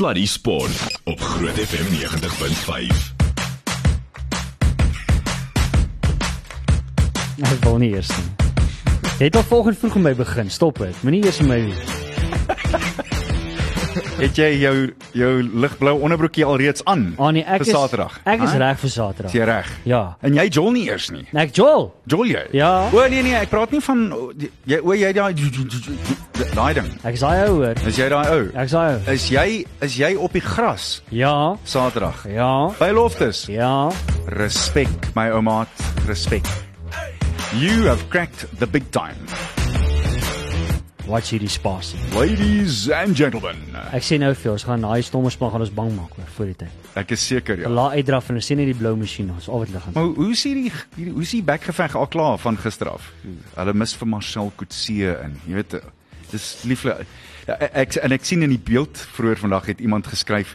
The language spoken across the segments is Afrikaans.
Sluddy Sport op Groot FM 90.5. Ek wil nie eers nie. Jy het al volgende vroeg om my begin. Stop dit. Moenie eers my Het jy jou jou ligblou onderbroekie alreeds aan? Ah nee, ek vir Saterdag. Ek is reg vir Saterdag. Jy reg? Ja. En jy Joel nie eers nie. Ek Joel. Joel jy? Ja. O nee nee, ek praat nie van jy o jy daai daai ding. Ek is daai ou hoor. Is jy daai ou? Ek is daai ou. Is jy is jy op die gras Ja. Saterdag? Ja. By Loftus. Ja. Respek my ou maat, respek. You have cracked the big time. Watch hierdie spasie. Ladies and gentlemen. Ek sê nou vir ons gaan daai stomme span gaan ons bang maak hoor voor die tyd. Ek is seker ja. Laat uitdraf en ons sien net die blou masjien ons al wat lig aan. Maar hoe is hierdie hierdie hoe die bekgeveg al klaar van gister af? Hulle mis vir Marcel Coetzee in. Jy weet dis lieflik. Ja, ek en ek sien in die beeld vroeër vandag het iemand geskryf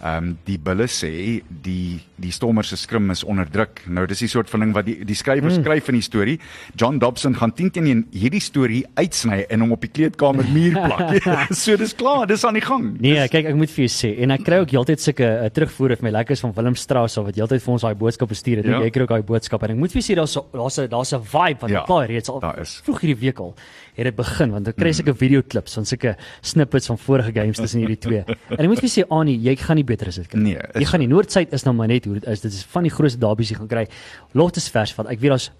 ehm um, die bulle sê die die stormers se skrim is onder druk. Nou dis die soort van ding wat die die skrywer mm. skryf in die storie. John Dobson gaan 10 teen 1 hierdie storie uitsny en hom op die kleedkamer muur plak. so dis klaar, dis aan die gang. Nee, kyk, ek moet vir jou sê en ek kry ook heeltyd sulke uh, terugvoer vir my lekkers van Willem Strauss wat heeltyd vir ons daai boodskappe stuur. Ek Ja. dink jy kry ook daai boodskap en ek moet vir jou sê daar's daar's 'n daar's 'n vibe wat Ja, ja, klaar reeds al vroeg hierdie week al het dit begin want ek kry sulke videoklips van sulke snippets van vorige games tussen hierdie twee. En ek moet vir jou sê Annie, jy gaan nie beter as dit kry. Nee, jy gaan nie Noord-Suid is nou maar net hoe dit is. Dit is van die grootste derbies jy gaan kry. Loftus vers wat ek weet daar's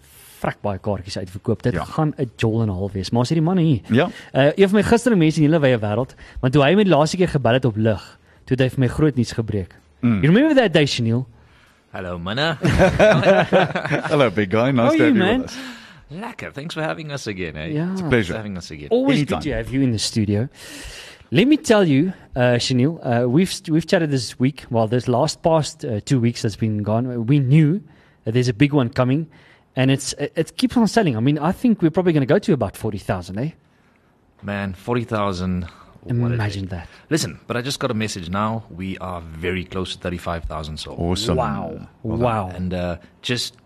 vrek baie kaartjies uitverkoop. Dit Ja. ja. gaan 'n jol en 'n half wees. Maar as hierdie manne hier. Ja. Uh een van my gunsteling mense in die hele wye wêreld, want toe hy my die laaste keer gebel het op lig, toe het hy vir my groot nuus gebreek. Mm. You remember that day, Chanel? Hello, manna. Hello big guy, nice How to have you, you man? with us. Lekker. Thanks for having us again, eh? Yeah. It's a pleasure. For having us again. Always Anytime. good to have you in the studio. Let me tell you, uh, Chanel, uh, we've we've chatted this week. Well, this last past uh, two weeks that's been gone. We knew that there's a big one coming, and it's it, it keeps on selling. I mean, I think we're probably going to go to about forty thousand. Eh? Man, 40,000. what Imagine that. Listen, but I just got a message now. We are very close to 35,000 sold. Awesome. Wow! Well done. wow! And uh, just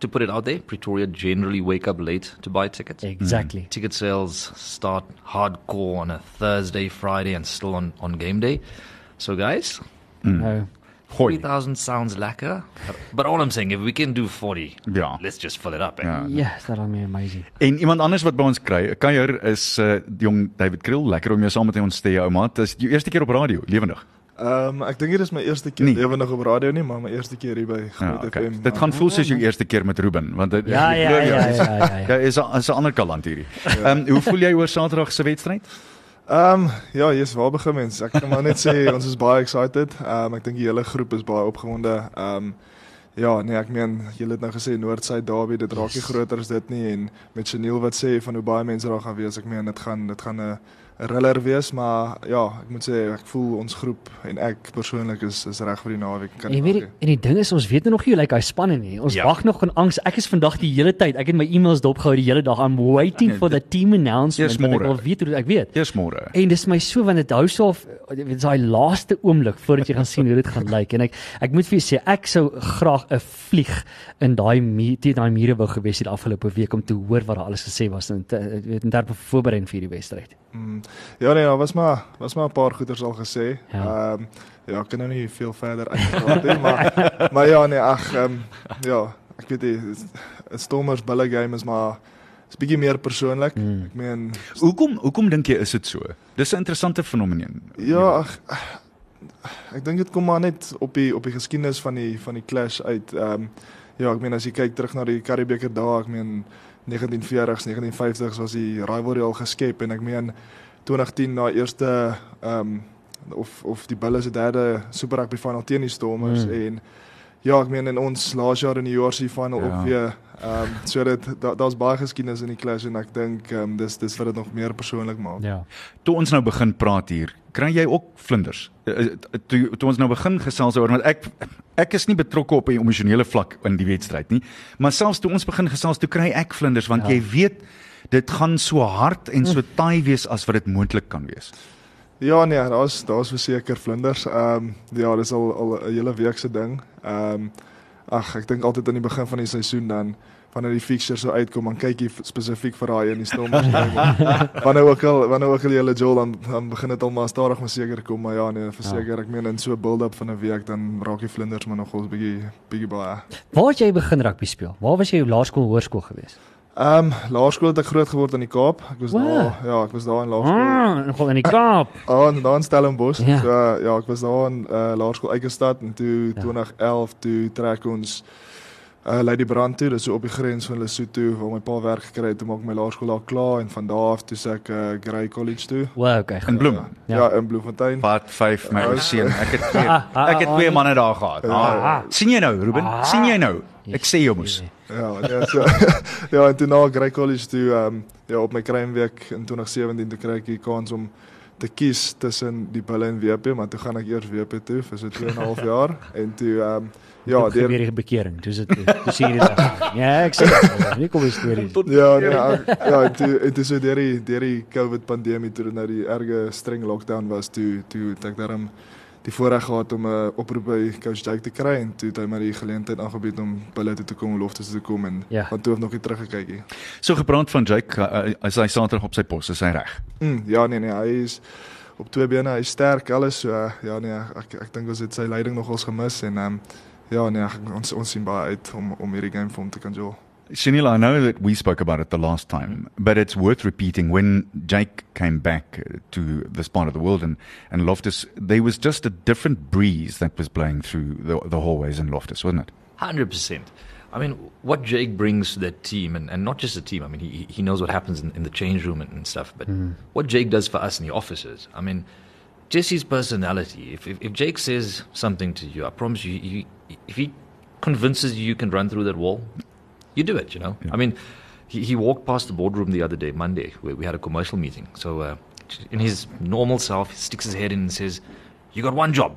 to put it out there, Pretoria generally wake up late to buy tickets. exactly. Ticket sales start hardcore on a Thursday, Friday, and still on, on game day. So, guys, No. Gooi. 40,000 sounds lekker. But all I'm saying, if we can do 40, Ja. let's just fill it up. Eh? Ja. Yes, that'll be amazing. En iemand anders wat by ons kry, kuier is uh, die jong David Kriel. Lekker om jou saam met ons te hê, ou maat. Dis jou eerste keer op radio, lewendig. Ehm um, ek dink dit is my eerste keer Nee. lewendig op radio nie, maar my eerste keer hier by Ja, Groot okay. FM. Dit gaan voel soos jou eerste keer met Ruben, want dit Ja, ja, ja, ja, ja, ja. Ja, is 'n is 'n ander kaland hierdie. Ehm um, hoe voel jy oor Saterdag se wedstryd? Ehm um, ja, jy's waar begin mens. Ek kan maar net sê ons is baie excited. Ehm um, ek dink die hele groep is baie opgewonde. Ehm um, ja, nee, ek meen julle het nou gesê Noord-Suid Derby, dit raak nie groter as dit nie en met Chanel wat sê van hoe baie mense daar gaan wees. Ek meen dit gaan dit gaan 'n 'n riller wees, maar ja, ek moet sê ek voel ons groep en ek persoonlik is is reg vir die naweek. Kan En jy weet en die ding is ons weet nou nog nie hoe lyk hy spanne nie. Ons Ja. wag nog in angs. Ek is vandag die hele tyd. Ek het my e-mails dopgehou die hele dag. I'm waiting Nee, for the team announcement. Want Ek wil weet hoe dit ek weet. Eers môre. En dis my so want dit hou so of dit is daai laaste oomblik voordat jy gaan sien hoe dit gaan lyk en ek ek moet vir jou sê ek sou graag 'n vlieg in daai muur teen daai mure wou gewees het die afgelope week om te hoor wat daar alles gesê was te- weet in terme van voorbereiding vir hierdie wedstryd. Mm. Ja nee, daar was maar was maar 'n paar goeters al gesê. Ja. Ehm ja, ek kan nou nie veel verder uitpraat nie, maar maar ja nee, ag ehm ja, ek weet 'n Stormers bulle game is maar is bietjie meer persoonlik. Mm. Ek meen Hoekom hoekom dink jy is dit so? Dis 'n interessante fenomeen. ja, ag ek dink dit kom maar net op die op die geskiedenis van die van die clash uit. Ehm ja, ek meen as jy kyk terug na die Karibeker dae, ek meen 1940s, 1950s was die rivalry al geskep en ek meen 2010 na eerste ehm of of die Bulls se derde Super Rugby final teen die Stormers mm. en ja, ek meen in ons laas jaar in die URC final Ja. ja. ook weer ehm um, so dit da, daar's baie geskiedenis in die clash en ek dink ehm um, dis dis wat dit nog meer persoonlik maak. Ja. Toe ons nou begin praat hier, kry jy ook vlinders. Eh, eh, Toe toe ons nou begin gesels oor want ek ek is nie betrokke op 'n emosionele vlak in die wedstryd nie, maar selfs toe ons begin gesels, toe kry ek vlinders want Ja. jy weet dit gaan so hard en so taai wees as wat dit moontlik kan wees. Ja nee, daar's daar's verseker vlinders. Ehm um, ja, dis al al 'n hele week se ding. Ehm um, ag ek dink altyd aan die begin van die seisoen dan wanneer die fixtures so uitkom dan kyk jy spesifiek vir daai in die Stormers wanneer ook al wanneer ook al jy hulle Joel dan dan begin dit al maar stadig maar seker kom maar ja nee verseker ek meen in so 'n build-up van 'n week dan raak die vlinders maar nog ons bietjie bietjie baie. Waar het jy begin rugby speel? Waar was jy op laerskool, hoërskool gewees? Ehm um, laerskool het ek groot geword in die Kaap. Ek was Wow. daar ja, ek was daar in laerskool. Ah, nogal in die Kaap. Ah, daar in Stellenbosch. Ja. So uh, ja, ek was daar in uh, laerskool Eikenstad en toe Ja. 2011 toe trek ons uh Lady Brand toe, dis so op die grens van Lesotho waar my pa werk gekry het, toe maak my laerskool daar klaar en van daar af toe se ek uh, Grey College toe. Wow, okay. In Bloem. Ja, Ja. ja in Bloemfontein. Part 5 my ou seun. Ek het twee, Ah, ah, ek het ah, twee ah, manne daar gehad. Ah, sien jy nou, Ruben? Ah. Sien jy nou? Ek sê jy moes. Ja, nee, so ja, en toe na Grey College toe ehm um, ja, op my kruimweek in 2017 toe kry ek die kans om te kies tussen die bulle en WP, maar toe gaan ek eers WP toe vir so 2 en 'n half jaar en toe ehm um, ja, Ja, deur deur die bekering. Dis dit. Dis hier dit. Ja, ek sê. dit. Nie kom eens storie. Ja, nee, ja, en toe so deur die deur die COVID pandemie toe dit nou die erge streng lockdown was toe toe het ek daarom die voorreg gehad om 'n oproep by coach Jake te kry en toe het hy my die geleentheid aangebied om bulle toe te kom, loftes te kom en Ja. van toe af nog nie teruggekyk nie. So gepraat van Jake, uh, as hy Saterdag op sy pos is hy reg. Mm, ja nee nee, hy is op twee bene, hy is sterk alles so uh, ja nee, ek ek dink ons het sy leiding nogals gemis en ehm um, ja nee, ek, ons ons sien baie uit om om hierdie game vir hom te kan jol. Chanel, I know that we spoke about it the last time, but it's worth repeating. When Jake came back uh, to this part of the world and, and Loftus, there was just a different breeze that was blowing through the, the hallways in Loftus, wasn't it? Hundred percent. I mean, what Jake brings to that team, and, and not just the team. I mean, he he knows what happens in, in the change room and, and stuff. But what Jake does for us in the offices, I mean, just his personality. If, if if Jake says something to you, I promise you, you if he convinces you you can run through that wall, you do it. You know. I mean, he he walked past the boardroom the other day, Monday, where we had a commercial meeting. So uh, in his normal self, he sticks his head in and says, "You got one job."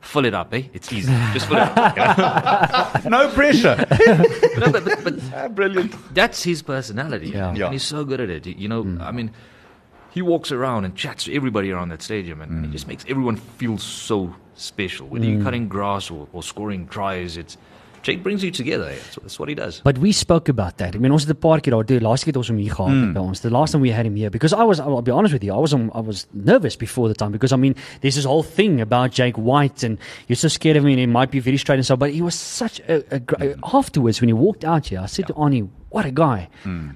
Fill it up, eh? It's easy. Just fill it up. No pressure. no, but, but, but brilliant. That's his personality, Yeah. Yeah. and he's so good at it. You know, I mean, he walks around and chats to everybody around that stadium, and he just makes everyone feel so special. Whether you're cutting grass or, or scoring tries, it's Jake brings you together. That's, that's what he does. But we spoke about that. I mean, ons het 'n paar keer daar, die laaste keer het ons hom hier gehad mm. by ons. The last time we had him here because I was I'll be honest with you, I was I was nervous before the time because I mean, there's this whole thing about Jake White and you're so scared of him and he might be very straight and so but he was such a, a, gr- afterwards when he walked out here, I said to Arnie, what a guy.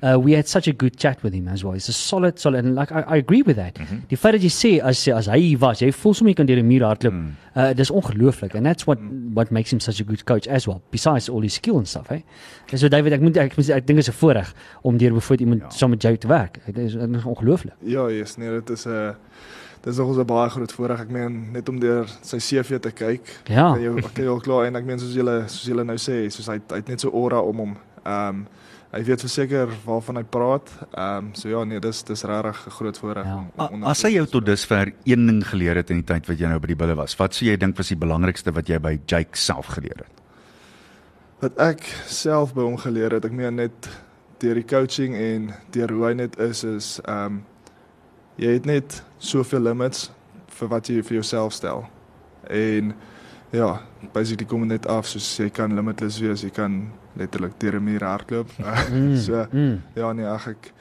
Uh, we had such a good chat with him as well. He's a solid solid and like I, I agree with that. Die feit dat jy sê as as hy was, jy voel sommer jy kan deur 'n muur hardloop. Uh dis ongelooflik and that's what what makes him such a good coach as well. Besides all his skill and stuff, hey. Dis so David, ek moet ek, moet- ek dink is 'n voorreg om deur bijvoorbeeld iemand ja. saam met jou te werk. Dit is, is ongelooflik. Ja, yes, nee, dit is 'n uh, dit is nogals 'n baie groot voorreg. Ek meen net om deur sy CV te kyk. Ja. Kan jy kan jy al klaar en ek meen soos julle soos julle nou sê, soos hy hy het net so aura om hom. Ehm um, hy weet verseker waarvan hy praat. Ehm um, so ja, nee, dis dis regtig 'n groot voorreg Ja. om, om As hy jou tot dusver een ding geleer het in die tyd wat jy nou by die bulle was, wat sou jy dink was die belangrikste wat jy by Jake self geleer het? wat ek self by hom geleer het, ek meen net deur die coaching en deur hoe hy net is is ehm um, jy het net soveel limits vir wat jy vir jouself stel. En ja, basically kom dit net af soos jy kan limitless wees, jy kan letterlik deur 'n muur hardloop. so Mm. ja nee, ag ek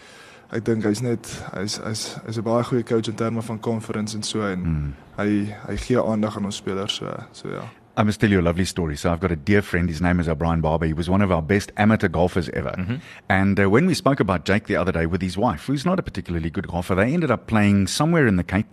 ek dink hy's net hy's hy's hy's 'n baie goeie coach in terme van conference en so en Hmm. hy hy gee aandag aan ons spelers so so ja. I must tell you a lovely story. So I've got a dear friend. His name is O'Brien Barber. He was one of our best amateur golfers ever. And uh, when we spoke about Jake the other day with his wife, who's not a particularly good golfer, they ended up playing somewhere in the Cape.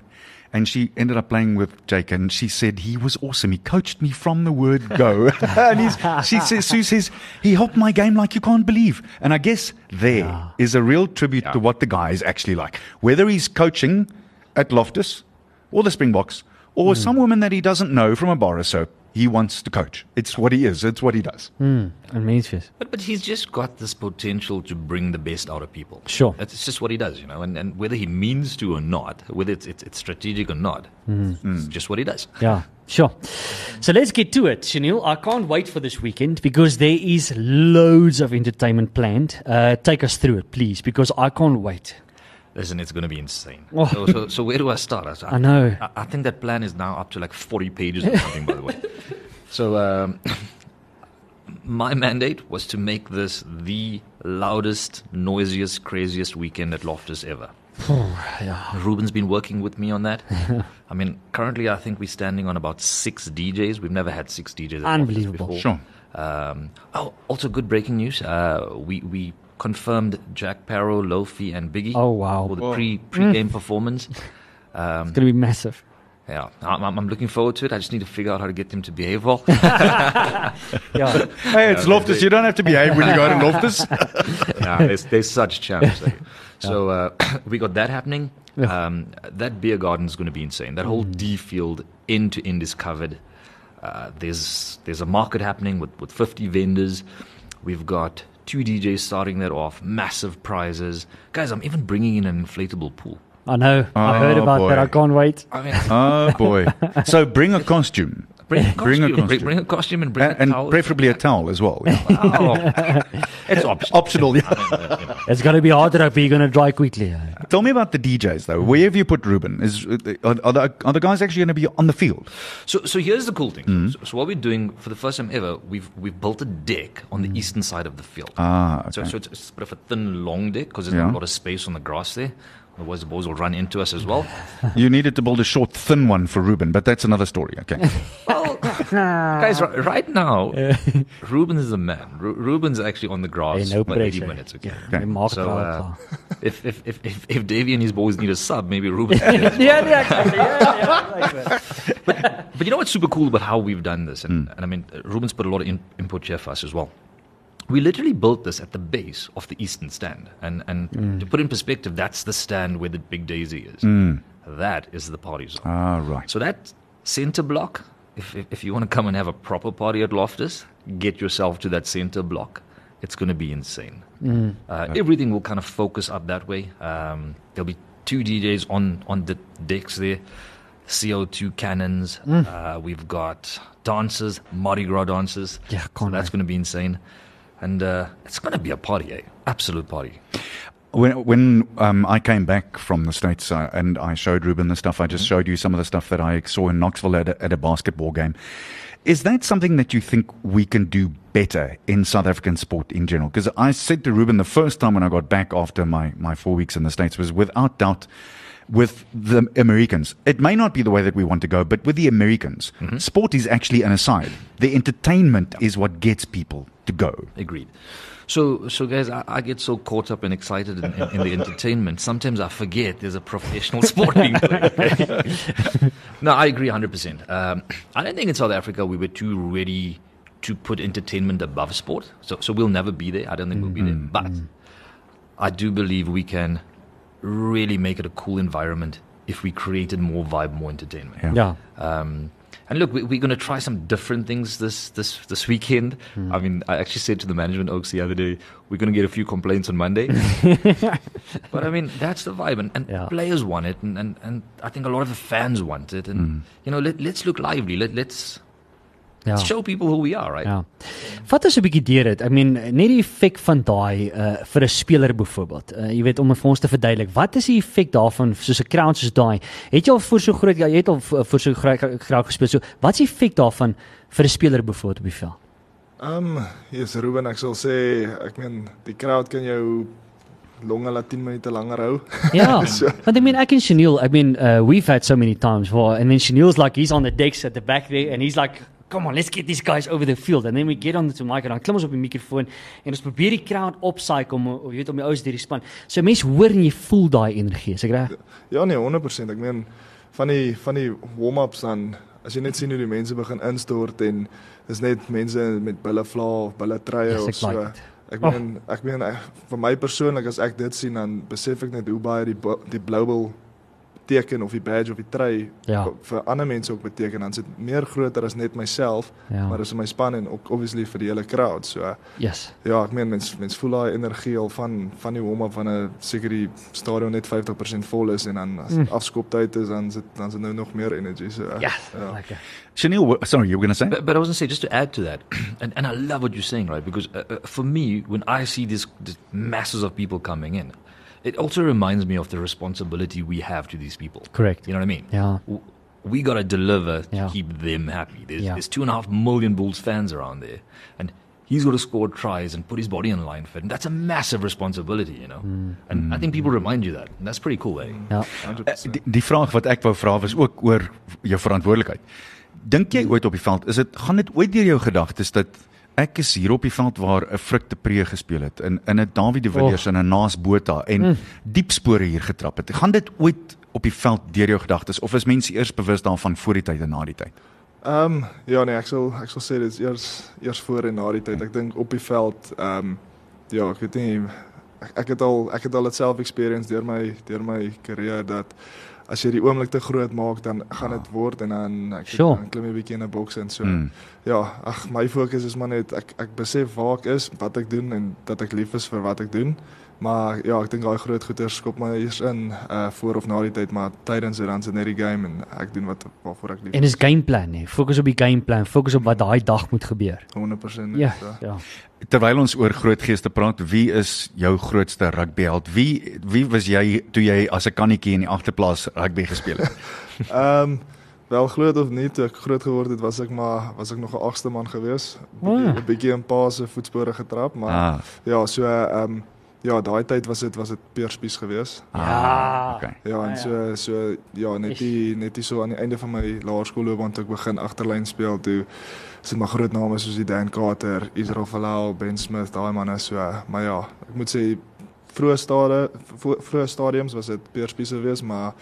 And she ended up playing with Jake, and she said he was awesome. He coached me from the word go. and he's, she says, Sue says he helped my game like you can't believe. And I guess there is a real tribute to what the guy is actually like. Whether he's coaching at Loftus or the Springboks or some woman that he doesn't know from a bar or soap, he wants to coach. It's what he is. It's what he does. Mm. En menswees. But but he's just got this potential to bring the best out of people. Sure. That's just what he does, you know. And and whether he means to or not, whether it's it's, it's strategic or not, it's just what he does. Yeah, sure. So let's get to it, Chanel. I can't wait for this weekend because there is loads of entertainment planned. Uh, take us through it, please, because I can't wait. Listen, it's going to be insane. Oh. So, so, so where do I start? I, I know. I, I think that plan is now up to like 40 pages or something, by the way. So, um, my mandate was to make this the loudest, noisiest, craziest weekend at Loftus ever. yeah. Ruben's been working with me on that. I mean, currently I think we're standing on about six DJs. We've never had six DJs. At Unbelievable. before. Sure. Um, oh, also good breaking news. Uh, we we confirmed Jack Parrow, Lofi, and Biggie Oh, wow. for the pre pre game performance. Um, It's going to be massive. yeah, I'm, I'm I'm looking forward to it. I just need to figure out how to get them to behave well. Yeah. Hey, it's Loftus. You don't have to behave when you go to Loftus. yeah, they're, they're such champs. eh? So uh, we got that happening. Yeah. Um, that beer garden is going to be insane. That whole D field end to end is covered. Uh, there's there's a market happening with, with 50 vendors. We've got two DJs starting that off. Massive prizes, guys. I'm even bringing in an inflatable pool. I know. I heard Oh, about that. Oh, I can't wait. I mean, oh boy. So bring a costume. Bring a Bring a costume, bring, bring a costume, and bring And, a and towel. preferably a towel as well. Oh, it's optional. Optional. Yeah. It's going to be hard rugby. You're going to dry quickly. Tell me about the DJs though. Where have you put Ruben? Is are, are, the, are the guys actually going to be on the field? So, so here's the cool thing. Mm-hmm. So, so what we're doing for the first time ever, we've we've built a deck on the eastern side of the field. Mm. Ah, So, okay. so it's, it's a bit of a thin, long deck because there's Yeah. not a lot of space on the grass there. Otherwise, the boys will run into us as well. You needed to build a short, thin one for Ruben, but that's another story. Okay. well, guys, ri- right now, Ruben is a man. Ru- Ruben's actually on the grass Hey, no for 80 minutes. Okay. Ja, jy So, uh, if, if, if, if, if Davey and his boys need a sub, maybe Ruben. Ja, nee, ek sê, ja, ja, like that. But you know what's super cool about how we've done this? And, and I mean, Ruben's put a lot of in, input here for us as well. We literally built this at the base of the eastern stand. And, and to put in perspective, that's the stand where the big daisy is. That is the party zone. Ah, right. So that center block, if, if, if you want to come and have a proper party at Loftus, get yourself to that center block. It's going to be insane. Uh, everything will kind of focus up that way. Um, there'll be two DJs on, on the decks there, CO2 cannons. Uh, we've got dancers, Mardi Gras dancers. Yeah, so that's going to be insane. And uh, it's going to be a party, eh? Absolute party. When when um, I came back from the states uh, and I showed Ruben the stuff, I Mm-hmm. just showed you some of the stuff that I saw in Knoxville at a, at a basketball game. Is that something that you think we can do better in South African sport in general? Because I said to Ruben the first time when I got back after my, my four weeks in the States was without doubt with the Americans. It may not be the way that we want to go, but with the Americans, Mm-hmm. sport is actually an aside. The entertainment is what gets people to go. Agreed. So, so guys, I, I get so caught up and excited in, in, in the entertainment. Sometimes I forget there's a professional sport being played. okay? no, I agree 100%. Um, I don't think in South Africa we were too ready to put entertainment above sport. So, so we'll never be there. I don't think we'll be there. But I do believe we can really make it a cool environment if we created more vibe, more entertainment. Yeah. Ja. Um, and look, we, we're going to try some different things this this this weekend. I mean, I actually said to the management Oaks the other day, we're going to get a few complaints on Monday. but I mean, that's the vibe, and, and Yeah. players want it, and, and, and I think a lot of the fans want it, and you know, let, let's look lively. Let, let's Ja. show people who we are, right? Ja. Vat ons 'n bietjie deur dit. I mean, net die effek van daai uh vir 'n speler byvoorbeeld. Uh jy weet om vir ons te verduidelik, wat is die effek daarvan soos 'n crowd soos daai? Het jy al voor so groot jy het al voor so groot crowd gespeel. So, wat is die effek daarvan vir 'n speler byvoorbeeld op die veld? Ehm, um, yes, Ruben, ek sal sê, ek meen die crowd kan jou longe laat 10 minute langer hou. Ja. Want I mean, ek en Chanel, I mean, uh we've had so many times where and then Chanel's like he's on the decks at the back there and he's like Come on, let's get these guys over the field. And then we get on to mic en dan klim ons op die mikrofoon en ons probeer die crowd opsyke om jy weet om die ouens deur die span. So mense hoor en jy voel daai energie, is ek reg? Ja nee, 100%. Ek meen van die van die warm-ups dan as jy net sien hoe die mense begin instort en dis net mense met bulle vla of bulle treie Yes, of so. like it. Ek meen ek meen ek, vir my persoonlik as ek dit sien dan besef ek net hoe baie die die global teken of die badge of die trui Ja. vir ander mense ook beteken dan is dit meer groter as net myself Ja. maar dis vir my span en ook obviously vir die hele crowd so Yes. ja ek meen mens mens voel daai energie al van van die warm-up van 'n seker die stadion net 50% vol is en dan as Mm. afskoptyd is dan is dit dan is dit nou nog meer energy so uh, Ja. ja. Lekker. Chanel, sorry, you were going to say? But, but I was going to say, just to add to that, and, and I love what you're saying, right? Because uh, uh, for me, when I see this, this masses of people coming in, it also reminds me of the responsibility we have to these people. Correct. You know what I mean? W- We got to deliver to Yeah. keep them happy. There's, Yeah. there's two and a half million Bulls fans around there. And he's got to score tries and put his body on the line for it. And that's a massive responsibility, you know. And I think people remind you that. And that's pretty cool, eh? Ja. Eh, Die, die vraag wat ek wou vra was ook oor jou verantwoordelikheid. Dink jy ooit op die veld, is dit gaan dit ooit deur jou gedagtes dat ek is hier op die veld waar 'n Frik de Pre gespeel het in in 'n Dawie de Villiers en 'n Naas Botha en mm. diep spore hier getrap het. Gaan dit ooit op die veld deur jou gedagtes of is mense eers bewus daarvan voor die tyd en na die tyd? Ehm um, ja nee, ek sal ek sal sê dit is eers eers voor en na die tyd. Ek dink op die veld ehm um, ja, ek weet nie ek, ek het al ek het al dit self experience deur my deur my karier dat as jy die oomblik te groot maak dan gaan dit word en dan ek Sure. dan klim jy bietjie in 'n boks en so. Mm. Ja, ag my fokus is maar net ek ek besef waar ek is, wat ek doen en dat ek lief is vir wat ek doen. Maar ja, ek dink daai groot goeie skop my eers in uh voor of na die tyd, maar tydens dit dan is dit net die game en ek doen wat waarvoor ek lief En dis gameplan nee. Fokus op die gameplan, fokus op wat daai dag moet gebeur. 100% Ja, so. ja. Terwyl ons oor groot geeste praat, wie is jou grootste rugbyheld? Wie wie was jy toe jy as 'n kannetjie in die agterplaas rugby gespeel het? Ehm um, wel groot of nie, toe ek groot geword het, was ek maar was ek nog 'n agste man gewees. Ja. 'n bietjie in pa se voetspore getrap, maar Ah, ja, so ehm um, ja, daai tyd was dit was dit Peerspies gewees. Ja. okay. Ja, Ah, en ja. so so ja, net die net die so aan die einde van my laerskoolloopbaan toe ek begin agterlyn speel toe sit maar groot name soos die Dan Carter, Israel Folau, Ben Smith, daai manne so, maar ja, ek moet sê vroeë stade vo- vroeë stadiums was dit Peerspies gewees, maar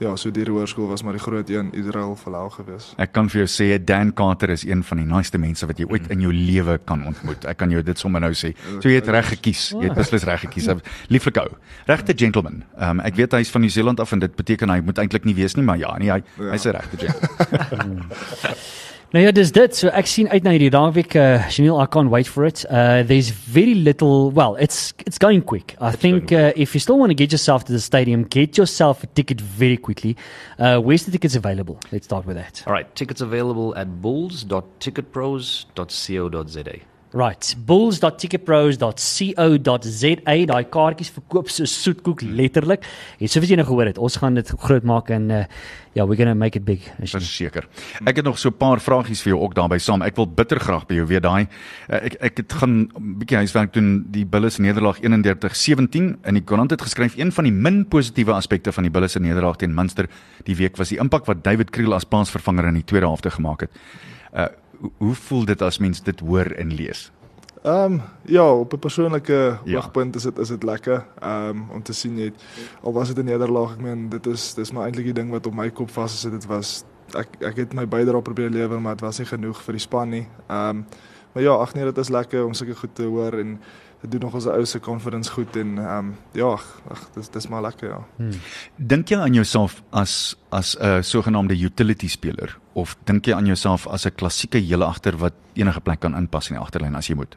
ja, so die hoërskool was maar die groot een Israel Folau gewees. Ek kan vir jou sê Dan Carter is een van die naaste mense wat jy ooit in jou lewe kan ontmoet. Ek kan jou dit sommer nou sê. So jy het reg gekies. Jy het beslis reg gekies. Lieflike ou. Regte gentleman. Ehm um, ek weet hy's van Nieu-Seeland af en dit beteken hy moet eintlik nie wees nie, maar ja, nee, hy Ja. hy's 'n regte gentleman. Nou ja, dis dit. So ek sien uit na hierdie naweek. Uh, Chanel, I can't wait for it. Uh, there's very little. Well, it's it's going quick. I think uh, if you still want to get yourself to the stadium, get yourself a ticket very quickly. Uh, where's the tickets available? Let's start with that. All right, tickets available at bulls.ticketpros.co.za. Right, bulls.ticketpros.co.za. Daai kaartjies verkoop so soetkoek letterlik. En soos jy nou gehoor het, ons gaan dit groot maak en uh, ja, we're going to make it big. Verseker. Ek het nog so 'n paar vragies vir jou ook daarbey saam. Ek wil bitter graag by jou weet daai uh, ek ek het gaan 'n bietjie huiswerk doen die Bulle se nederlaag 31-17 in die koerant het geskryf een van die min positiewe aspekte van die Bulle se nederlaag teen Munster die week was die impak wat David Kriel as paasvervanger in die tweede helfte gemaak het. Uh hoe- voel dit as mens dit hoor en lees? Ehm um, ja, op 'n persoonlike Ja. oogpunt is dit is dit lekker ehm um, om te sien het, al was dit 'n nederlaag, ek meen dit is dis maar eintlik die ding wat op my kop vas gesit het was ek ek het my bydrae probeer lewer, maar dit was nie genoeg vir die span nie. Ehm um, maar ja, ag nee, dit is lekker om sulke goed te hoor en dit doen nog ons ou se confidence goed en ehm um, ja, ag dis dis maar lekker ja. Dink jy aan jouself as as 'n sogenaamde utility speler of dink jy aan jouself as 'n klassieke hele agter wat enige plek kan inpas in die agterlyn as jy moet?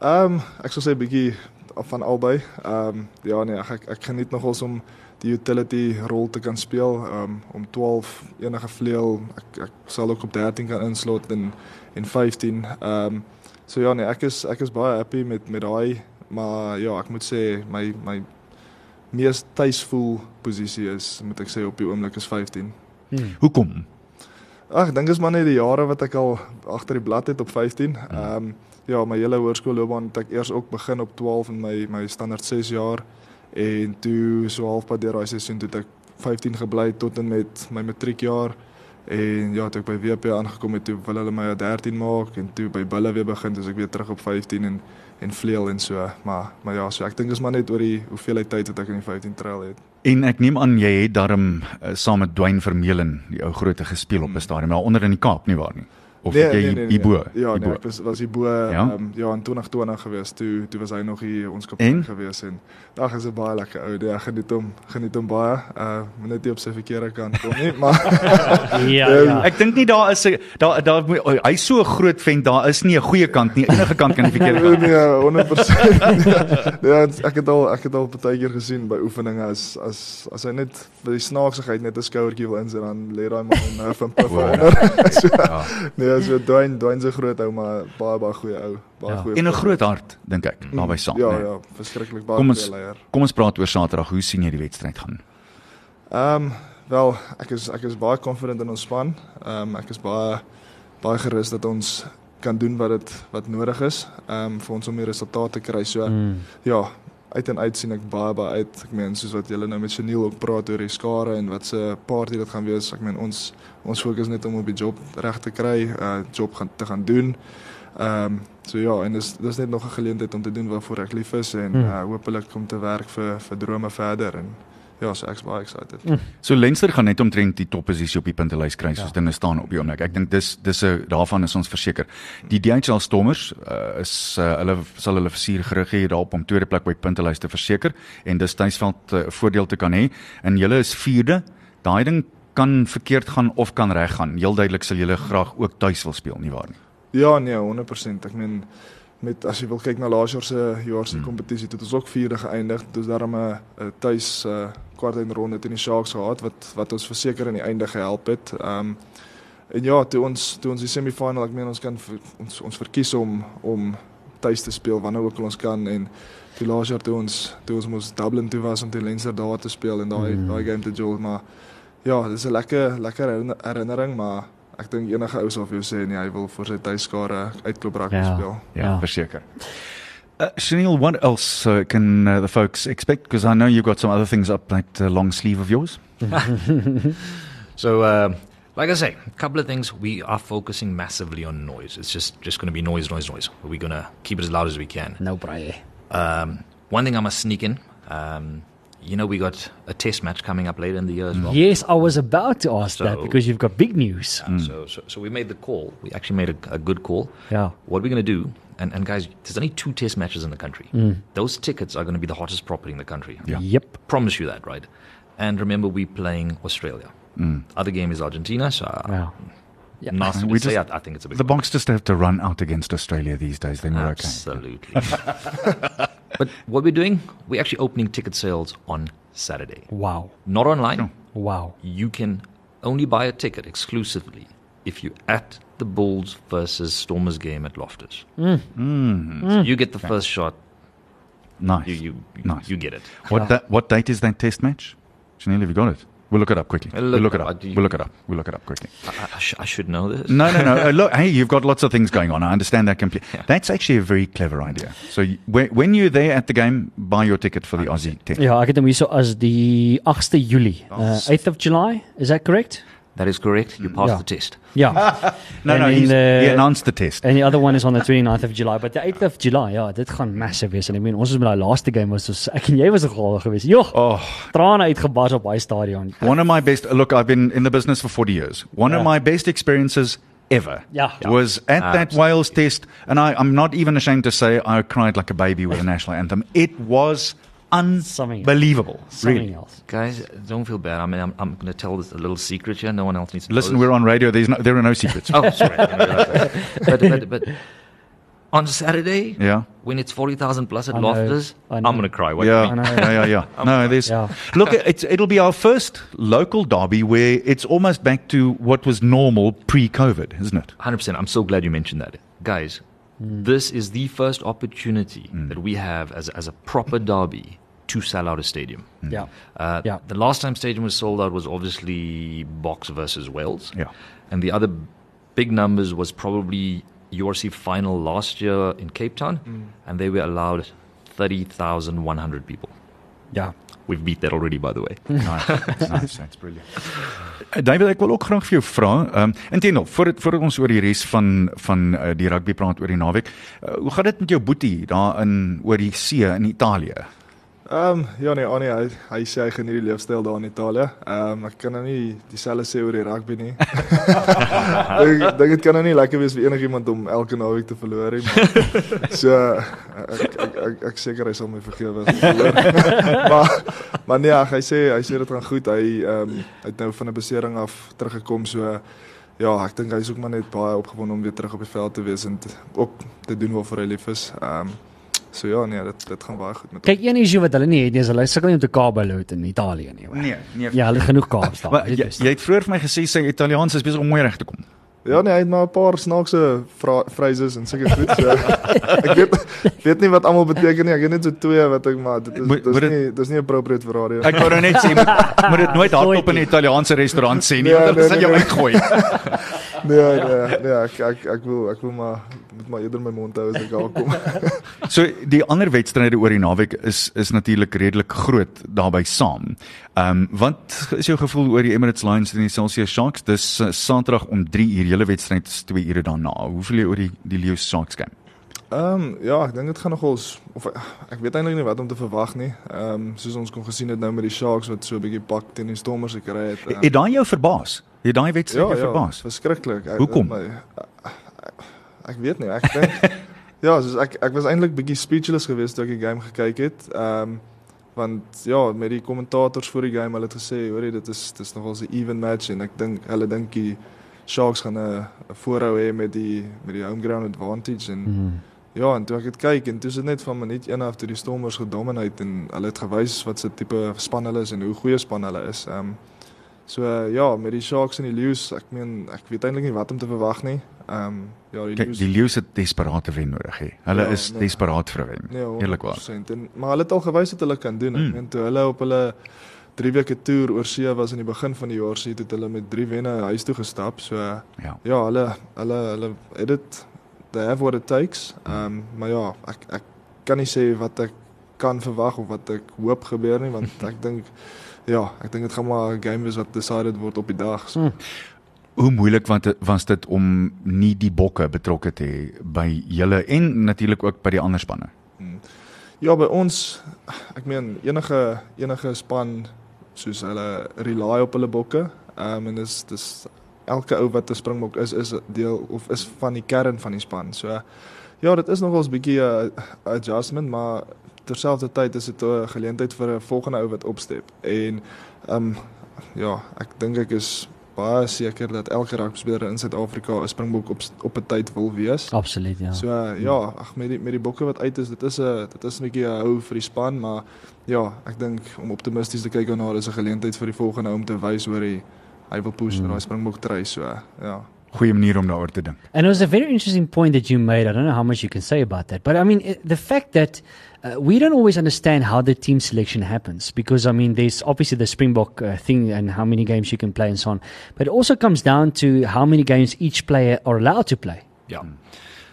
Ehm um, ek sou sê bietjie van albei. Ehm um, ja nee, ek ek, ek geniet nogals om die utility rol te kan speel. Um, om 12 enige vleuel. Ek ek sal ook op 13 kan inslot en en 15. Ehm um, so ja nee, ek is ek is baie happy met met daai, maar ja, ek moet sê my my mees tuisvoel posisie is moet ek sê op die oomblik is 15. Hmm. Hoekom? Ag, ek dink is maar net die jare wat ek al agter die blad het op 15. Ehm um, ja, my hele hoërskoolloopbaan het ek eers ook begin op 12 in my my standaard 6 jaar en toe so halfpad deur daai seisoen toe het ek 15 gebly tot en met my matriekjaar en ja, toe ek by WP aangekom het, toe wil hulle my op 13 maak en toe by Bulle weer begin, dis ek weer terug op 15 en en vleuel en so. Maar maar ja, so ek dink is maar net oor die hoeveelheid tyd wat ek in die 15 trail het. En ek neem aan jy het daarom uh, saam met Dwayne Vermeulen die ou groote gespeel op 'n stadion, maar onder in die Kaap nie waar nie. Of het jy hierbo? Ja, nee, hierbo? ek was was hierbo Ja? ja? Um, ja in 2020 gewees. Toe toe was hy nog hier ons kaptein gewees en ag is 'n baie lekker ou. Ja, geniet hom, geniet hom baie. Uh moet net nie op sy verkeerde kant kom nie, maar Ja, Ehm, ja. Ek dink nie daar is 'n daar daar oh, hy's so 'n groot vent, daar is nie 'n goeie kant nie. Enige kant kan die verkeerde kant. nee, 100%. ja, ek het al ek het al baie keer gesien by oefeninge as as as hy net vir die snaaksigheid net 'n skouertjie wil insit dan lê daai man huff en puff onder. so, Ja. nee, so Dwayne Dwayne se groot ou, maar baie baie goeie ou, baie Ja. goeie. En 'n groot hart, dink ek, naby saam. Ja, nee. ja, verskriklik baie Kom ons goeie leier. kom ons praat oor Saterdag. Hoe sien jy die wedstryd gaan? Ehm um, wel, ek is ek is baie confident in ons span. Ehm um, ek is baie baie gerus dat ons kan doen wat dit wat nodig is um vir ons om die resultate te kry. So Mm. ja, uit en uit sien ek baie baie uit. Ek meen soos wat julle nou met Chanel ook praat oor die skare en wat se party dit gaan wees. Ek meen ons ons fokus net om op die job reg te kry, uh job gaan te gaan doen. Ehm um, so ja, en dis dis net nog 'n geleentheid om te doen waarvoor ek lief is en Hmm. uh hopelik om te werk vir vir drome verder en ja, so ek's baie excited. Mm. So Leinster gaan net omtrent die topposisie op die puntelys kry soos Ja. dinge staan op die oomblik. Ek dink dis dis 'n daarvan is ons verseker. Die DHL Stormers uh, is uh, hulle sal hulle versuur gerig hê daarop om tweede plek by puntelys te verseker en dis tuisveld 'n uh, voordeel te kan hê. En julle is vierde. Daai ding kan verkeerd gaan of kan reg gaan. Heel duidelik sal julle graag ook tuis wil speel, nie waar nie? Ja, nee, 100%. Ek meen met as jy wil kyk na laas jaar se jaar se Hmm. kompetisie, het ons ook vierde geëindig. Dis daarom 'n 'n tuis uh, kwartfinale teen die Sharks gehad wat wat ons verseker in die einde gehelp het. Ehm um, en ja, toe ons toe ons die semifinal, ek meen ons kan ons ons verkies om om tuis te speel wanneer ook al ons kan en die laas jaar toe ons toe ons mos Dublin toe was om teen Leinster daar te speel en daai Mm. daai game te jol, maar ja, dis 'n lekker lekker herinner- herinnering, maar ek dink enige ou sal vir jou sê nee, hy wil vir sy tuiskare uitklop rugby Ja. speel. Ja, Ja. verseker. Uh, Chanel, what else uh, can uh, the folks expect? Because I know you've got some other things up that uh, long sleeve of yours. So, uh, like I say, a couple of things. We are focusing massively on noise. It's just just going to be noise, noise, noise. We're going to keep it as loud as we can. Nou braai. Um, one thing I must sneak in. Um, you know, we got a test match coming up later in the year as well. Yes, I was about to ask that because you've got big news. Uh, so, so, so we made the call. We actually made a, a good call. Yeah. What we're going to do, and, and guys, there's only two test matches in the country. Mm. Those tickets are going to be the hottest property in the country. Yeah. Yep. Promise you that, right? And remember, we're playing Australia. Mm. Other game is Argentina, so uh, Wow. Yeah. nasty We to say, just- I, I think it's a big The one. Bonks just have to run out against Australia these days. Then we're okay. Absolutely. but what we're doing, we're actually opening ticket sales on Saturday. Wow. Not online. Oh. Wow. You can only buy a ticket exclusively if you're at the Bulls versus Stormers game at Loftus. Mm. So you get the first shot. Nice. You you Nice. you get it. What da- what date is that test match? Chanel, have you got it? We'll look it up quickly. I'll We'll look look it it up. up. You- We'll look it up. We'll look it up quickly. I, I, sh- I should know this. No, no, no. Uh, look, hey, you've got lots of things going on. I understand that completely. Yeah. That's actually a very clever idea. So you, when, when you're there at the game, buy your ticket for the Aussie test. Ja, ek het hom hierso as die 8ste Julie. Uh, 8th of July, is that correct? That is correct. You mm. passed Yeah. the test. Yeah. No, And no, in he's, the- he announced the test. And the other one is on the 29th of July, but the 8th of July, ja, dit gaan massive wees. En ek meen ons is met daai laaste game was ons ek en jy was nogal geweest. Jogg, Oh, trane uitgebars op daai stadion. one of my best. Look, I've been in the business for 40 years. One of my best experiences ever Yeah. Yeah. was at that Absolutely. Wales test, and I, I'm not even ashamed to say I cried like a baby with the national anthem. It was Something else. Unbelievable. Something Really. else. Guys, don't feel bad. I mean, I'm, I'm going to tell this a little secret here. No one else needs to Listen, know we're on radio. There's no, there are no secrets. Oh, sorry. I didn't realize that. but, but, but on Saturday, Yeah. when it's 40,000 plus at I know. Loftus, I I'm going to cry. What yeah, do you I mean? know. yeah, yeah, yeah. No, there's. Yeah. Look, it's it'll be our first local derby where it's almost back to what was normal pre-COVID, isn't it? 100%. I'm so glad you mentioned that. Guys, mm. this is the first opportunity mm. that we have as, as a proper derby to sell out a stadium. Ja. Uh, Yeah. The last time stadium was sold out was obviously Box versus Wales. Yeah. And the other big numbers was probably URC final last year in Cape Town, and they were allowed 30,100 people. Ja. We've beat that already, by the way. Nice, nice, that's brilliant. Uh, David, ek wil ook graag vir jou vra, ehm um, intendeel, voordat voordat ons oor die res van van uh, die rugby praat oor die naweek, uh, hoe gaan dit met jou boetie daar in oor die see in Italië? Ehm um, ja nee, Annie, hy hy sê hy geniet die leefstyl daar in Italië. Ehm um, ek kan nou nie dieselfde sê oor die rugby nie. Dink dink dit kan nou nie lekker wees vir enigiemand om elke naweek te verloor nie. So ek ek ek, ek, ek seker hy sal my vergewe as ek verloor. maar maar nee, ag, hy sê hy sê dit gaan goed. Hy ehm um, hy het nou van 'n besering af teruggekom so Ja, ek dink hy is ook maar net baie opgewonde om weer terug op die veld te wees en te, ook te doen waarvoor hy lief is. Ehm um, so ja, nee, dit dit gaan baie goed met hom. Kyk, een issue wat hulle nie het nie is hulle sukkel nie om te kabel load in Italië nie. hoor. nee. Ja, hulle het genoeg kabels daar. Maar dit jy, is- jy het vroeër vir my gesê sy Italiaans is besig om mooi reg te kom. Ja nee, hy het maar 'n paar snaakse phrases en sulke goed. So ek weet weet nie wat almal beteken nie. Ek het net so twee wat ek maar dit is Moet- dis dit- nie dis nie appropriate vir radio. Ek wou nou net sê moet, moet dit nooit hardop in 'n Italiaanse restaurant sê nie, Nee, want hulle nee, sal nee, jou nee. uitgooi. Nee, nee, nee, ek ek ek wil ek wil maar met my eerder my mond hou as ek daar kom. So die ander wedstryde oor die naweek is is natuurlik redelik groot daarbey saam. Ehm um, wat is jou gevoel oor die Emirates Lions en die Celsius Sharks? Dis uh, Saterdag om 3 uur hele wedstryd is 2 ure daarna. Hoe voel jy oor die die Lions Sharks game? Ehm um, ja, ek dink dit gaan nogals of ek weet eintlik nie wat om te verwag nie. Ehm um, soos ons kon gesien het nou met die Sharks wat so 'n bietjie pak teen die Stormers gekry het. Um, het daai jou verbaas? Het daai wedstryd jou verbaas? verskriklik. Ek- Hoekom? my- Ek weet nie, ek dink ja, soos ek ek was eintlik bietjie speechless geweest toe ek die game gekyk het. Ehm um, want ja, met die kommentators voor die game, hulle het gesê, hoorie, dit is dit is nogals 'n even match en ek dink hulle dink die Sharks gaan 'n 'n voorhou hê met die met die home ground advantage en Mm. Ja, en toe ek dit kyk en toe is dit net van minuut 1 af toe die Stormers gedominate en hulle het gewys wat se tipe span hulle is en hoe goeie span hulle is. Ehm um, so uh, ja, met die Sharks en die Lions, ek meen ek weet eintlik nie wat om te verwag nie. Ehm um, ja, die Lions die Lions het desperate wen nodig hê. Hulle Ja, is nee. desperaat vir wen. nee, Eerlikwaar. 100%. En maar hulle het al gewys wat hulle kan doen. Ek Mm. meen toe hulle op hulle 3 weke toer oor see was in die begin van die jaar, sê het hulle met 3 wenne huis toe gestap. So Ja. ja, hulle hulle hulle het dit they have what it takes. Ehm um, maar ja, ek ek kan nie sê wat ek kan verwag of wat ek hoop gebeur nie want ek dink ja, ek dink dit gaan maar 'n game wees wat decided word op die dag. So, Mm. Hoe moeilik want was dit om nie die bokke betrokke te hê by julle en natuurlik ook by die ander spanne. mm. Ja, by ons ek meen enige enige span soos hulle rely op hulle bokke. Ehm um, en dis dis elke ou wat 'n springbok is is deel of is van die kern van die span. So ja, dit is nogals 'n bietjie 'n adjustment, maar terselfdertyd is dit 'n geleentheid vir 'n volgende ou wat opstep. En ehm um, ja, ek dink ek is baie seker dat elke rugbyspeler in Suid-Afrika 'n springbok op op 'n tyd wil wees. Absoluut, ja. So uh, ja, ag met die met die bokke wat uit is, dit is 'n dit is 'n bietjie 'n hou vir die span, maar ja, ek dink om optimisties te kyk daarna, is 'n geleentheid vir die volgende ou om te wys hoor hy hy wil push mm. Mm. daai springbok try so ja. Goeie manier om daaroor te dink. And it was a very interesting point that you made. I don't know how much you can say about that, but I mean, it, the fact that uh, we don't always understand how the team selection happens because I mean, there's obviously the Springbok uh, thing and how many games you can play and so on, but it also comes down to how many games each player are allowed to play. Yeah.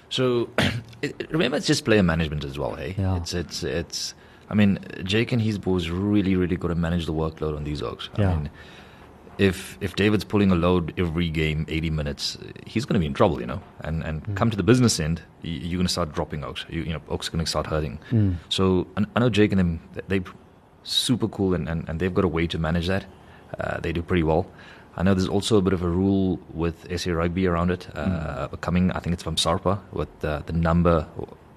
So it, it- remember, it's just player management as well. Hey, Yeah. it's it's it's. I mean, Jake and his boys really really got to manage the workload on these oaks. I Yeah. mean, if if David's pulling a load every game, 80 minutes, he's going to be in trouble, you know. And and Mm. come to the business end, you're going to start dropping oaks. You, you know, oaks are going to start hurting. Mm. So I know Jake and them, they're super cool and, and, and they've got a way to manage that. Uh, they do pretty well. I know there's also a bit of a rule with SA Rugby around it, uh, coming, I think it's from SARPA, with the, the number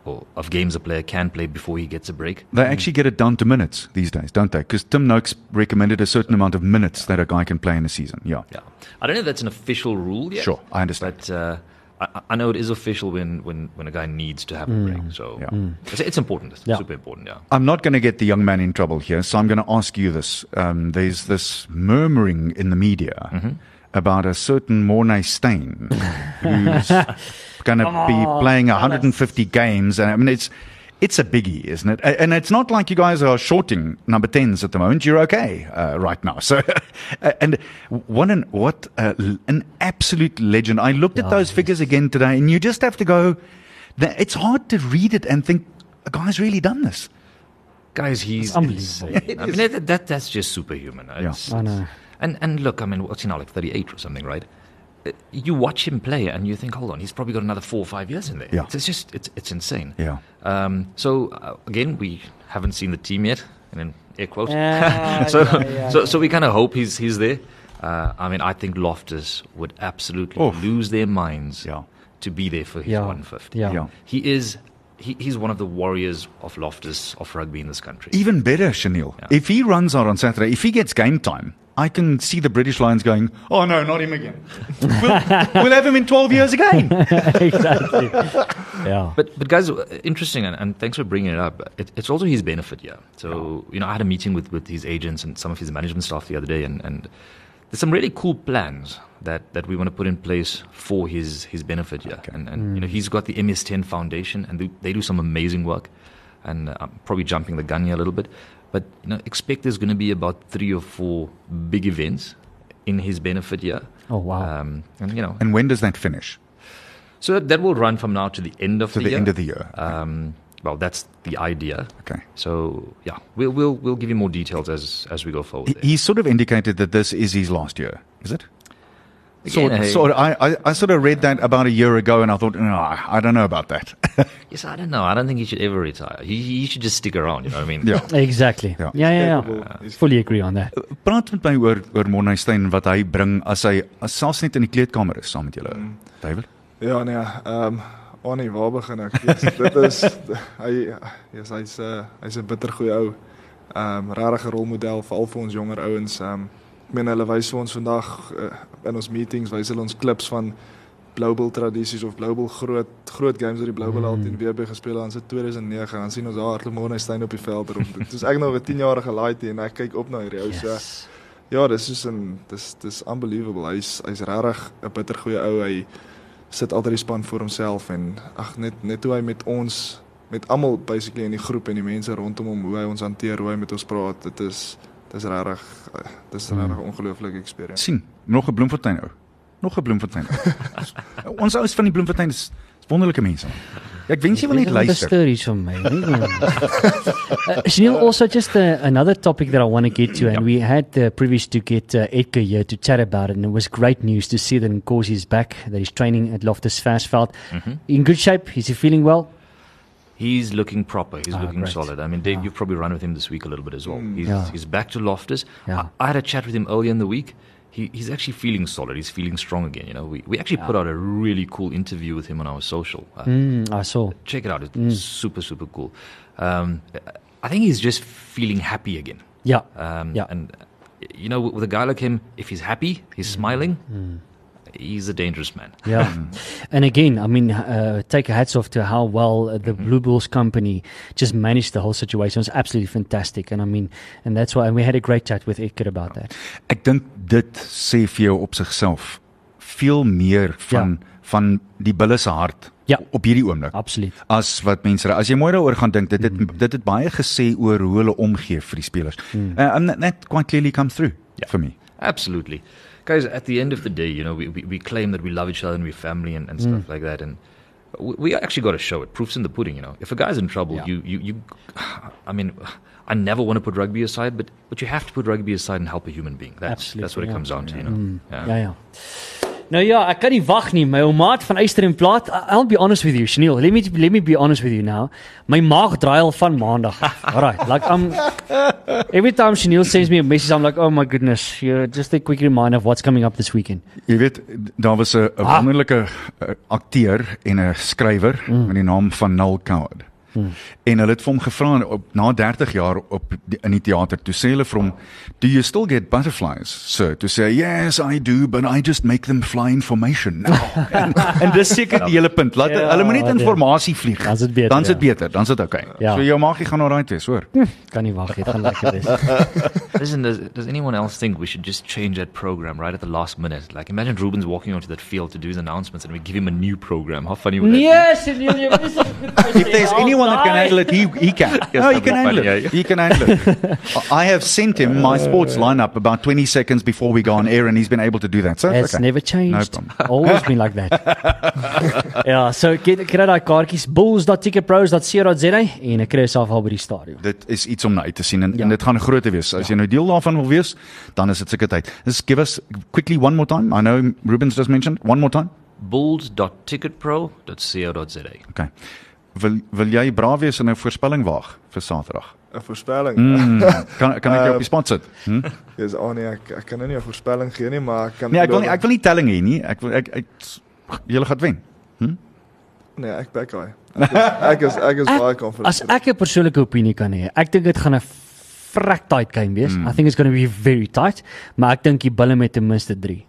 or, or of games a player can play before he gets a break. They actually get it down to minutes these days, don't they? Because Tim Noakes recommended a certain amount of minutes that a guy can play in a season. Yeah. Yeah. I don't know if that's an official rule yet. Sure, I understand. But uh, I, I know it is official when, when, when a guy needs to have a break. So Yeah. it's, it's important. It's Yeah. super important, yeah. I'm not going to get the young man in trouble here, so I'm going to ask you this. Um, there's this murmuring in the media Mm-hmm. about a certain Mornay Stein who's going to be playing 150 games, and I mean it's it's a biggie, isn't it? And it's not like you guys are shorting number 10s at the moment. You're okay uh, right now. So, and what an what a, an absolute legend. I looked at Yeah, those figures again today, and you just have to go. It's hard to read it and think a guy's really done this. Guys, he's unbelievable. insane. I mean, that, that, that's just superhuman. It's- I know. And and look, I mean, what's he now like thirty eight or something, right? Uh, You watch him play, and you think, hold on, he's probably got another four or five years in there. Yeah. It's just it's it's insane. Yeah. Um, so uh, again, we haven't seen the team yet, and then air quotes. So yeah, yeah, so yeah. so we kind of hope he's he's there. Uh, I mean, I think Loftus would absolutely Oof. lose their minds Yeah. to be there for his Yeah. 150. Yeah. Yeah. He is. He, he's one of the warriors of Loftus of rugby in this country. Even better, Chanel. Yeah. If he runs out on Saturday, if he gets game time, I can see the British Lions going, oh no, not him again. we'll, we'll have him in 12 years again. exactly. Yeah. But but guys, uh, interesting, and, and thanks for bringing it up. It, it's also his benefit, yeah. So you know, I had a meeting with with his agents and some of his management staff the other day, and, and there's some really cool plans that, that we want to put in place for his his benefit, yeah. Okay. And and you know, he's got the MS10 Foundation, and they, they do some amazing work. And uh, I'm probably jumping the gun here a little bit, but you know, expect there's going to be about three or four big events in his benefit year. Oh wow. Um, and you know, And when does that finish? so that, that will run from now to the end of the To the, the year. end of the year. Um, well, that's the idea. Okay. So yeah, we'll we'll we'll give you more details as as we go forward. He, he sort of indicated that this is his last year. Is it? Again, Sort, hey- sort I, I, I sort of read that about a year ago, and I thought, no, I don't know about that. Yes, I don't know. I don't think he should ever retire. He he should just stick around. You know what I mean? ja. exactly. Ja. Yeah, yeah, yeah. Capable. He's- Fully agree on that. Praat met my oor oor Monneestein wat hy bring as hy as selfs net in die kleedkamer is saam met julle. Mm. David. Ja nee, ehm um, Annie, waar begin ek? Yes, dit is hy yes, hy's 'n uh, hy's 'n bittergoeie ou. Ehm um, regtig 'n rolmodel veral vir ons jonger ouens. Ehm um, ek meen hulle wys vir ons vandag uh, in ons meetings wys hulle ons klips van Bull tradisies of Bull groot groot games wat die Bull al teen WB gespeel het. Het 2009 dan sien ons daar Hartley Monneestein op die veld rond. Dit is ek nog 'n 10-jarige laaitie en ek kyk op na hierdie ou. Yes. Ja, dis is 'n dis dis unbelievable. Hy's hy's regtig 'n bittergoeie ou. Hy sit altyd die span vir homself en ag net net hoe hy met ons met almal basically in die groep en die mense rondom hom hoe hy ons hanteer, hoe hy met ons praat. Dit is dis regtig eh, dis Hmm. regtig 'n ongelooflike experience. sien, nog 'n Bloemfontein ou. Nog 'n Bloemfontein. ou. Ons ouens van die Bloemfontein is, is wonderlike mense. man. Ek wens jy wil net luister. stories from me. uh, Chanel, also just uh, another topic that I want to get to, and Yep. we had the privilege to get uh, Edgar here to chat about it, and it was great news to see that Nkosi is back, that he's training at Loftus Versfeld. Mhm. In good shape? Is he feeling well? He's looking proper. He's Ah, looking great. solid. I mean, Dave, Yeah. you've probably run with him this week a little bit as well. Mm. He's, Yeah. he's back to Loftus. Yeah. I, I had a chat with him earlier in the week. He, he's actually feeling solid. He's feeling strong again. You know, we, we actually put out a really cool interview with him on our social. Uh, Mm, I saw. Check it out. It's Mm. super, super cool. Um, I think he's just feeling happy again. Yeah. Um, Yeah. And, you know, with a guy like him, if he's happy, he's smiling, Mm. He's a dangerous man. Yeah. and again, I mean, uh, take a hats off to how well the Blue Bulls company just managed the whole situation. It was absolutely fantastic. And I mean, and that's why and we had a great chat with Edgar about that. Ek dink dit sê vir jou op sigself veel meer van van die bulle se hart Ja. op hierdie oomblik Absoluut. as wat mense as jy mooi daaroor gaan dink dit het, dit het baie gesê oor hoe hulle omgee vir die spelers. Mm. Uh, and that, that quite clearly come through Yeah. for me. Absolutely. Guys, at the end of the day, you know, we, we, we claim that we love each other and we're family and, and stuff like that. And we, we actually got to show it. Proof's in the pudding, you know. If a guy's in trouble, Yeah. you, you, you, I mean, I never want to put rugby aside, but, but you have to put rugby aside and help a human being. That's, Absolutely, that's what it yeah. comes down to, you know. Mm. Yeah. Ja. Nou ja, ek kan nie wag nie. My ou maat van Eyster en Plaat. I'll be honest with you, Chanel. Let me let me be honest with you now. My maag draai al van maandag. Alright, like I'm every time Chanel sends me a message I'm like, "Oh my goodness, you just a quick reminder of what's coming up this weekend." Jy weet daar was 'n Ah. wonderlike uh, akteur en 'n skrywer Mm. met die naam van Null Coward. Mm. En hulle het vir hom gevra op na 30 jaar op die, in die teater. Toe sê hulle vir hom, "Do you still get butterflies?" So, toe sê hy, "Yes, I do, but I just make them fly in formation now." en, en dis seker die hele punt. Laat Ja, hulle moet net in ja. formasie vlieg. Dan's dit beter, Dan's dit ja. beter, dan's dit okay. Ja. So jou maagie gaan alright wees, hoor. Kan nie wag, dit gaan lekker wees. Listen, does, does anyone else think we should just change that program right at the last minute? Like, imagine Ruben's walking onto that field to do his announcements and we give him a new program. How funny would that be? Yes, Chanel, jy is so goed. If there's anyone that can handle it, he he can. no, he that'd can handle it. yeah. He can handle it. I have sent him my sports lineup about 20 seconds before we go on air, and he's been able to do that. So it's okay. never changed. problem. Always been like that. ja, so get kry daai kaartjies bulls.ticketpros.co.za en ek kry jouself al by die stadion. Dit is iets om na uit te sien en, Ja. en dit gaan groot wees. As jy nou deel daarvan wil wees, dan is dit seker tyd. Just give us quickly one more time. I know Ruben's just mentioned one more time. bulls.ticketpro.co.za. Okay. Wil wil jy braaf wees en 'n voorspelling waag vir Saterdag? 'n Voorspelling. Mm, kan kan ek jou op die spot sit? Hm? Dis oh nee, ek ek kan nou nie 'n voorspelling gee nie, maar ek kan Nee, ek wil nie ek wil nie telling hê nie. Ek wil ek, ek julle gaan wen. Nee, ek back hy. Ek is ek is, ek is Ek- baie confident. As ek 'n persoonlike opinie kan hê, ek dink dit gaan 'n vrek tight game wees. Mm. I think it's going to be very tight, maar ek dink die bulle met ten minste 3.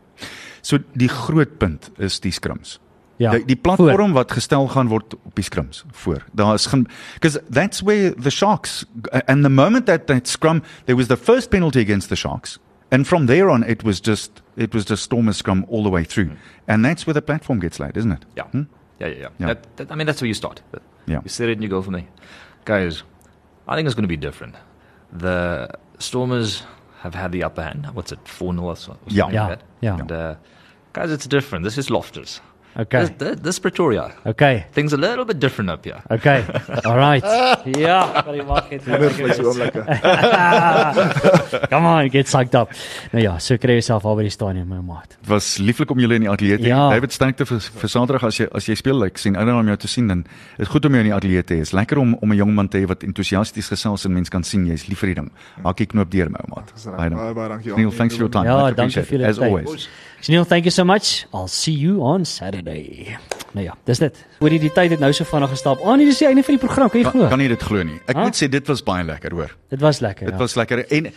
So die groot punt is die scrims. Ja. Die, die platform wat gestel gaan word op die scrims voor. Daar is geen because that's where the Sharks and the moment that that scrum there was the first penalty against the Sharks and from there on it was just it was just Stormers scrum all the way through. And that's where the platform gets laid, isn't it? Yeah. Hmm? Yeah, yeah, yeah. Yeah. That, that, I mean, that's where you start. Yeah. You set it and you go for there. Guys, I think it's going to be different. The Stormers have had the upper hand. What's it, 4 0 or or something Yeah. like Yeah, that. yeah. And, uh, guys, it's different. This is Loftus. Okay. This, this, this Pretoria. Okay. Things a little bit different up here. Okay. All right. Ja, kan jy. Wondervleis oomblikke. Come on, get psyched up. Nou ja, so kry jouself al by die stadion my maat. Dit was lieflik om julle in die ateljee te hê. Ja. David sterkte vir vir Saterdag as jy as jy speel, ek sien ouer om jou te sien dan is goed om jou in die ateljee te hê. Is lekker om om 'n jong man te hê wat entoesiasties gesels en mens kan sien jy's lief vir die ding. Maak jy knoop deur my maat. Baie Baie dankie. Neil, thanks for your time. Ja, dankie vir julle as always. Neil, thank you so much. I'll see you on Saturday. Nou ja, dis dit. Oor die tyd het nou so vinnig gestap. Ah, nee, dis die einde van die program. Kan jy Kan, glo? kan jy dit glo nie? Ek Huh? moet sê dit was baie lekker, hoor. Dit was lekker. Dit ja. was lekker en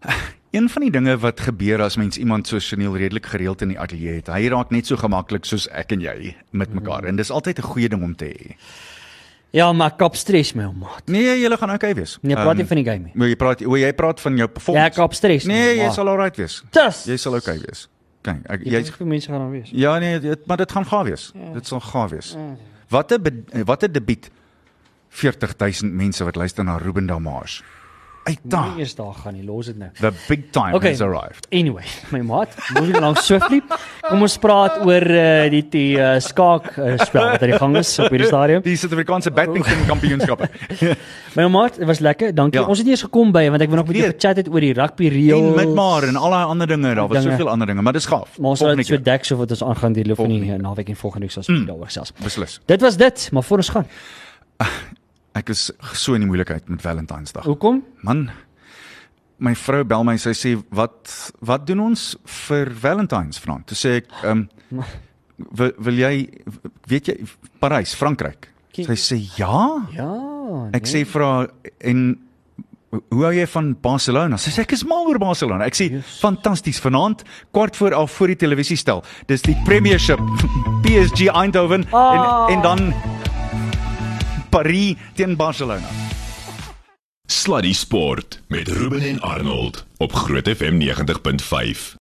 een van die dinge wat gebeur as mens iemand so Chanel redelik gereeld in die ateljee het. Hy raak net so gemaklik soos ek en jy met mekaar en dis altyd 'n goeie ding om te hê. Ja, maar kop stres my ou maat. Nee, jy gaan okay wees. Nee, praat Ehm, jy van die game nie. Maar jy praat o, jy praat van jou Ja, performance. kop stres. Nee, jy sal alright wees. Dis. Jy sal okay wees. Kyk, ek jy jy's vir mense gaan dan wees. Ja nee, dit, maar dit gaan gaaf wees. Ja. Dit sal gaaf wees. Wat 'n wat 'n debuut 40000 mense wat luister na Ruben Damage. Uit Nee, daar. eers daar gaan nie, los dit nou. The big time Okay. has arrived. Anyway, my maat, moving along swiftly. Kom ons praat oor uh, die die uh, skaak uh, spel wat aan die gang is op hierdie stadion. Die Suid-Afrikaanse badminton kampioenskappe. My maat, dit was lekker. Dankie. Ja. Ons het nie eens gekom by want ek wou nog met jou gechat het oor die rugby reëls. en midmar en al daai ander dinge, daar was Dinge. soveel ander dinge, maar dis gaaf. Maar ons sal dit so dek so wat ons aangaan die loop van die uh, naweek en volgende week sal ons mm. daaroor gesels. Beslis. Dit was dit, maar voor ons gaan. Ek is so in die moeilikheid met Valentynsdag. Hoekom? Man, my vrou bel my, sy sê wat wat doen ons vir Valentines vanaand? Toe sê ek, ehm um, wil, wil jy weet jy Parys, Frankryk? Sy sê ja. Ja. Ek sê vir haar en hoe hou jy van Barcelona? Sy sê ek is mal oor Barcelona. Ek sê Yes. fantasties vanaand kwart voor af voor die televisie stel. Dis die Premiership PSG Eindhoven Ah. en en dan Paris teen Barcelona. Sluddy Sport met Ruben en Arnold op Groot FM 90.5.